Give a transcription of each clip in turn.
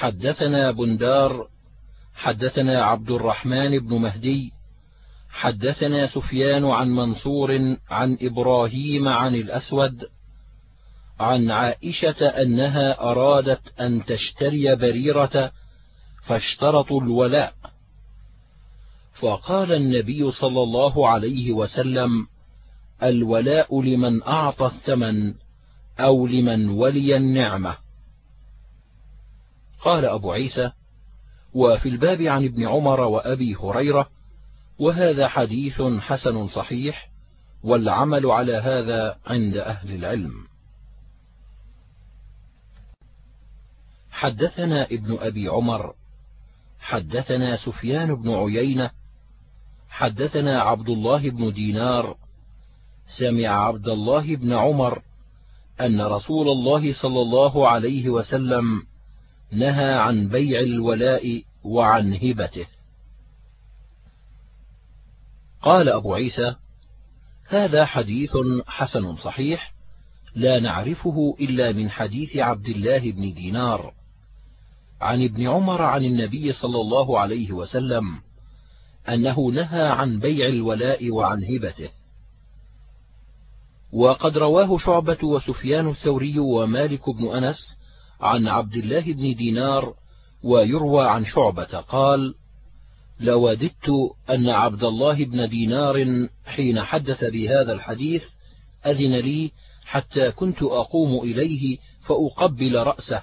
حدثنا بندار حدثنا عبد الرحمن بن مهدي حدثنا سفيان عن منصور عن إبراهيم عن الأسود عن عائشة أنها أرادت أن تشتري بريرة فاشترطوا الولاء. فقال النبي صلى الله عليه وسلم الولاء لمن أعطى الثمن أو لمن ولي النعمة. قال أبو عيسى وفي الباب عن ابن عمر وأبي هريرة وهذا حديث حسن صحيح والعمل على هذا عند أهل العلم. حدثنا ابن أبي عمر حدثنا سفيان بن عيينة حدثنا عبد الله بن دينار سمع عبد الله بن عمر أن رسول الله صلى الله عليه وسلم نهى عن بيع الولاء وعن هبته. قال أبو عيسى هذا حديث حسن صحيح لا نعرفه إلا من حديث عبد الله بن دينار. عن ابن عمر عن النبي صلى الله عليه وسلم أنه نهى عن بيع الولاء وعن هبته. وقد رواه شعبة وسفيان الثوري ومالك بن أنس عن عبد الله بن دينار ويروى عن شعبة قال: لوددت أن عبد الله بن دينار حين حدث بهذا الحديث أذن لي حتى كنت أقوم إليه فأقبل رأسه.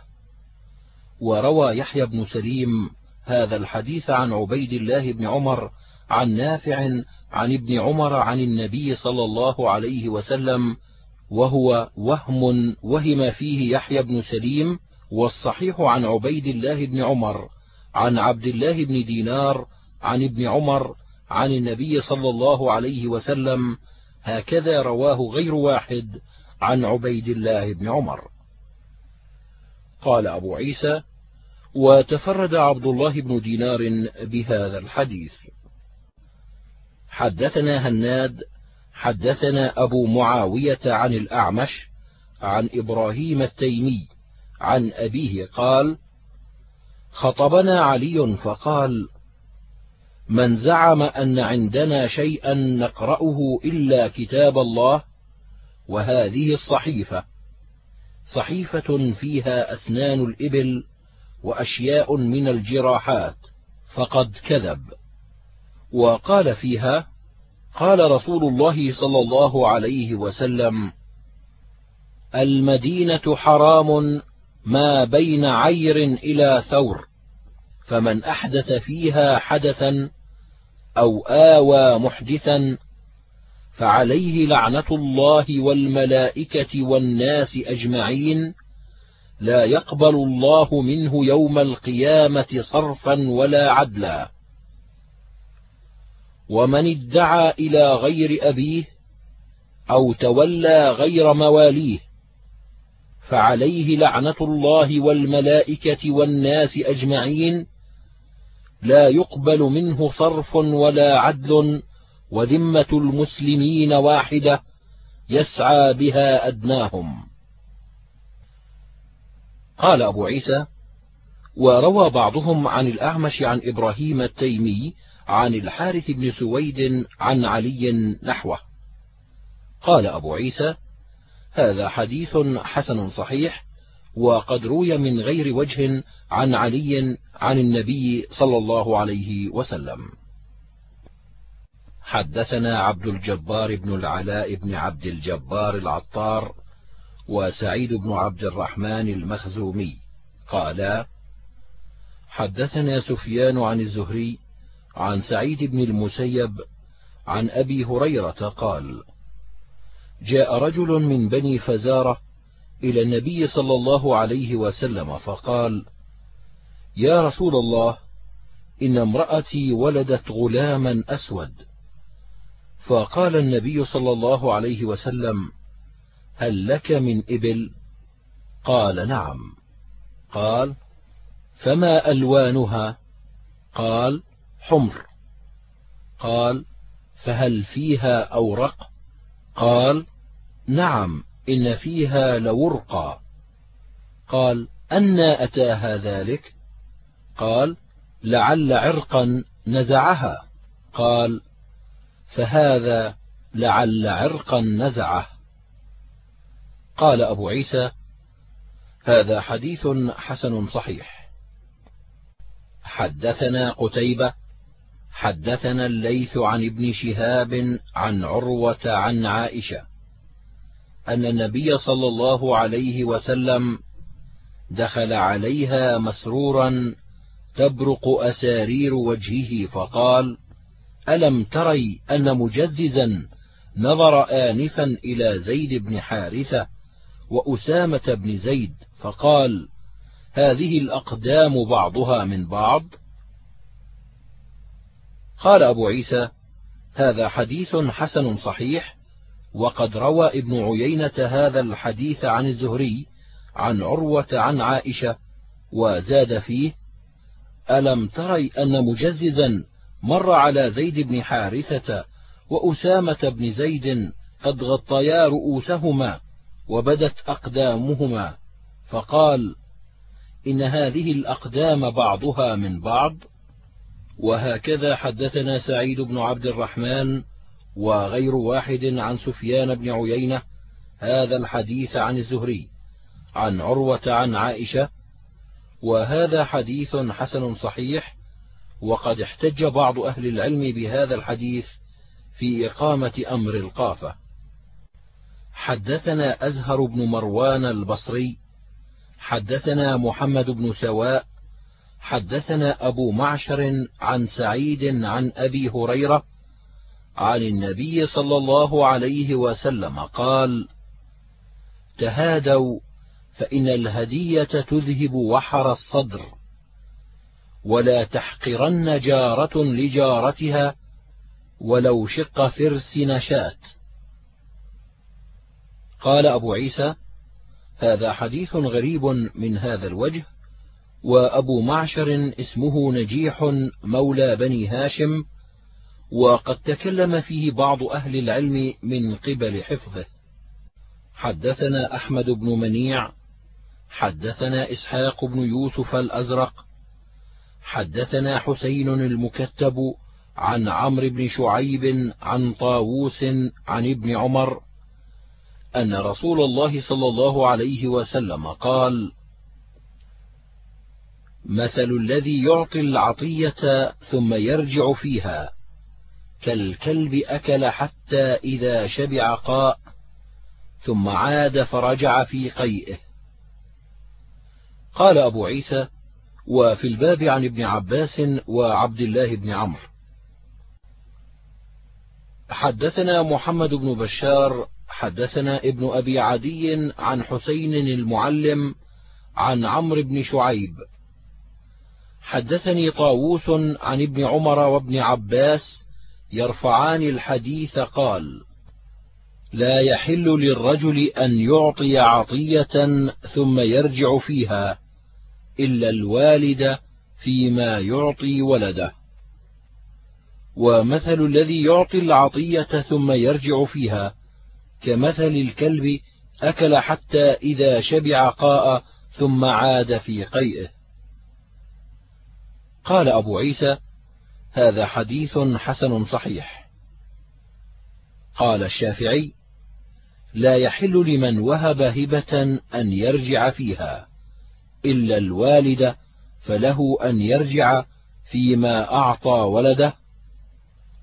وروى يحيى بن سليم هذا الحديث عن عبيد الله بن عمر عن نافع عن ابن عمر عن النبي صلى الله عليه وسلم وهو وهم وهم فيه يحيى بن سليم والصحيح عن عبيد الله بن عمر عن عبد الله بن دينار عن ابن عمر عن النبي صلى الله عليه وسلم هكذا رواه غير واحد عن عبيد الله بن عمر. قال أبو عيسى وتفرد عبد الله بن دينار بهذا الحديث. حدثنا هناد حدثنا أبو معاوية عن الأعمش عن إبراهيم التيمي عن أبيه قال: خطبنا علي فقال: من زعم أن عندنا شيئا نقرأه إلا كتاب الله وهذه الصحيفة. صحيفة فيها أسنان الإبل وأشياء من الجراحات فقد كذب. وقال فيها قال رسول الله صلى الله عليه وسلم المدينة حرام ما بين عير إلى ثور فمن أحدث فيها حدثا أو آوى محدثا فعليه لعنة الله والملائكة والناس أجمعين لا يقبل الله منه يوم القيامة صرفا ولا عدلا. ومن ادعى إلى غير أبيه أو تولى غير مواليه فعليه لعنة الله والملائكة والناس أجمعين لا يقبل منه صرف ولا عدل وذمة المسلمين واحدة يسعى بها أدناهم. قال أبو عيسى: وروى بعضهم عن الأعمش عن إبراهيم التيمي عن الحارث بن سويد عن علي نحوه. قال أبو عيسى: هذا حديث حسن صحيح وقد روي من غير وجه عن علي عن النبي صلى الله عليه وسلم حدثنا عبد الجبار بن العلاء بن عبد الجبار العطار وسعيد بن عبد الرحمن المخزومي قالا حدثنا سفيان عن الزهري عن سعيد بن المسيب عن أبي هريرة قال جاء رجل من بني فزارة إلى النبي صلى الله عليه وسلم فقال: يا رسول الله، إن امرأتي ولدت غلاما أسود. فقال النبي صلى الله عليه وسلم: هل لك من إبل؟ قال: نعم. قال: فما ألوانها؟ قال: حمر. قال: فهل فيها أورق؟ قال نعم إن فيها لورقا. قال أنى أتاها ذلك؟ قال لعل عرقا نزعها. قال فهذا لعل عرقا نزعه. قال أبو عيسى هذا حديث حسن صحيح. حدثنا قتيبة حدثنا الليث عن ابن شهاب عن عروة عن عائشة أن النبي صلى الله عليه وسلم دخل عليها مسرورا تبرق أسارير وجهه فقال ألم تري أن مجززا نظر آنفا إلى زيد بن حارثة وأسامة بن زيد فقال هذه الأقدام بعضها من بعض؟ قال أبو عيسى هذا حديث حسن صحيح وقد روى ابن عيينة هذا الحديث عن الزهري عن عروة عن عائشة وزاد فيه ألم تري أن مجززا مر على زيد بن حارثة وأسامة بن زيد قد غطيا رؤوسهما وبدت أقدامهما فقال إن هذه الأقدام بعضها من بعض؟ وهكذا حدثنا سعيد بن عبد الرحمن وغير واحد عن سفيان بن عيينة هذا الحديث عن الزهري عن عروة عن عائشة وهذا حديث حسن صحيح وقد احتج بعض أهل العلم بهذا الحديث في إقامة أمر القافة. حدثنا أزهر بن مروان البصري حدثنا محمد بن سواء حدثنا أبو معشر عن سعيد عن أبي هريرة عن النبي صلى الله عليه وسلم قال تهادوا فإن الهدية تذهب وحر الصدر ولا تحقرن جارة لجارتها ولو شق فرس نشأت. قال أبو عيسى هذا حديث غريب من هذا الوجه وأبو معشر اسمه نجيح مولى بني هاشم وقد تكلم فيه بعض أهل العلم من قبل حفظه. حدثنا أحمد بن منيع حدثنا إسحاق بن يوسف الأزرق حدثنا حسين المكتب عن عمرو بن شعيب عن طاووس عن ابن عمر أن رسول الله صلى الله عليه وسلم قال: مثل الذي يعطي العطية ثم يرجع فيها كالكلب أكل حتى إذا شبع قاء ثم عاد فرجع في قيئه. قال أبو عيسى: وفي الباب عن ابن عباس وعبد الله بن عمرو. حدثنا محمد بن بشار حدثنا ابن أبي عدي عن حسين المعلم عن عمرو بن شعيب حدثني طاووس عن ابن عمر وابن عباس يرفعان الحديث قال لا يحل للرجل أن يعطي عطية ثم يرجع فيها إلا الوالد فيما يعطي ولده ومثل الذي يعطي العطية ثم يرجع فيها كمثل الكلب أكل حتى إذا شبع قاء ثم عاد في قيئه. قال أبو عيسى: هذا حديث حسن صحيح. قال الشافعي: لا يحل لمن وهب هبة أن يرجع فيها، إلا الوالد فله أن يرجع فيما أعطى ولده،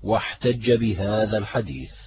واحتج بهذا الحديث.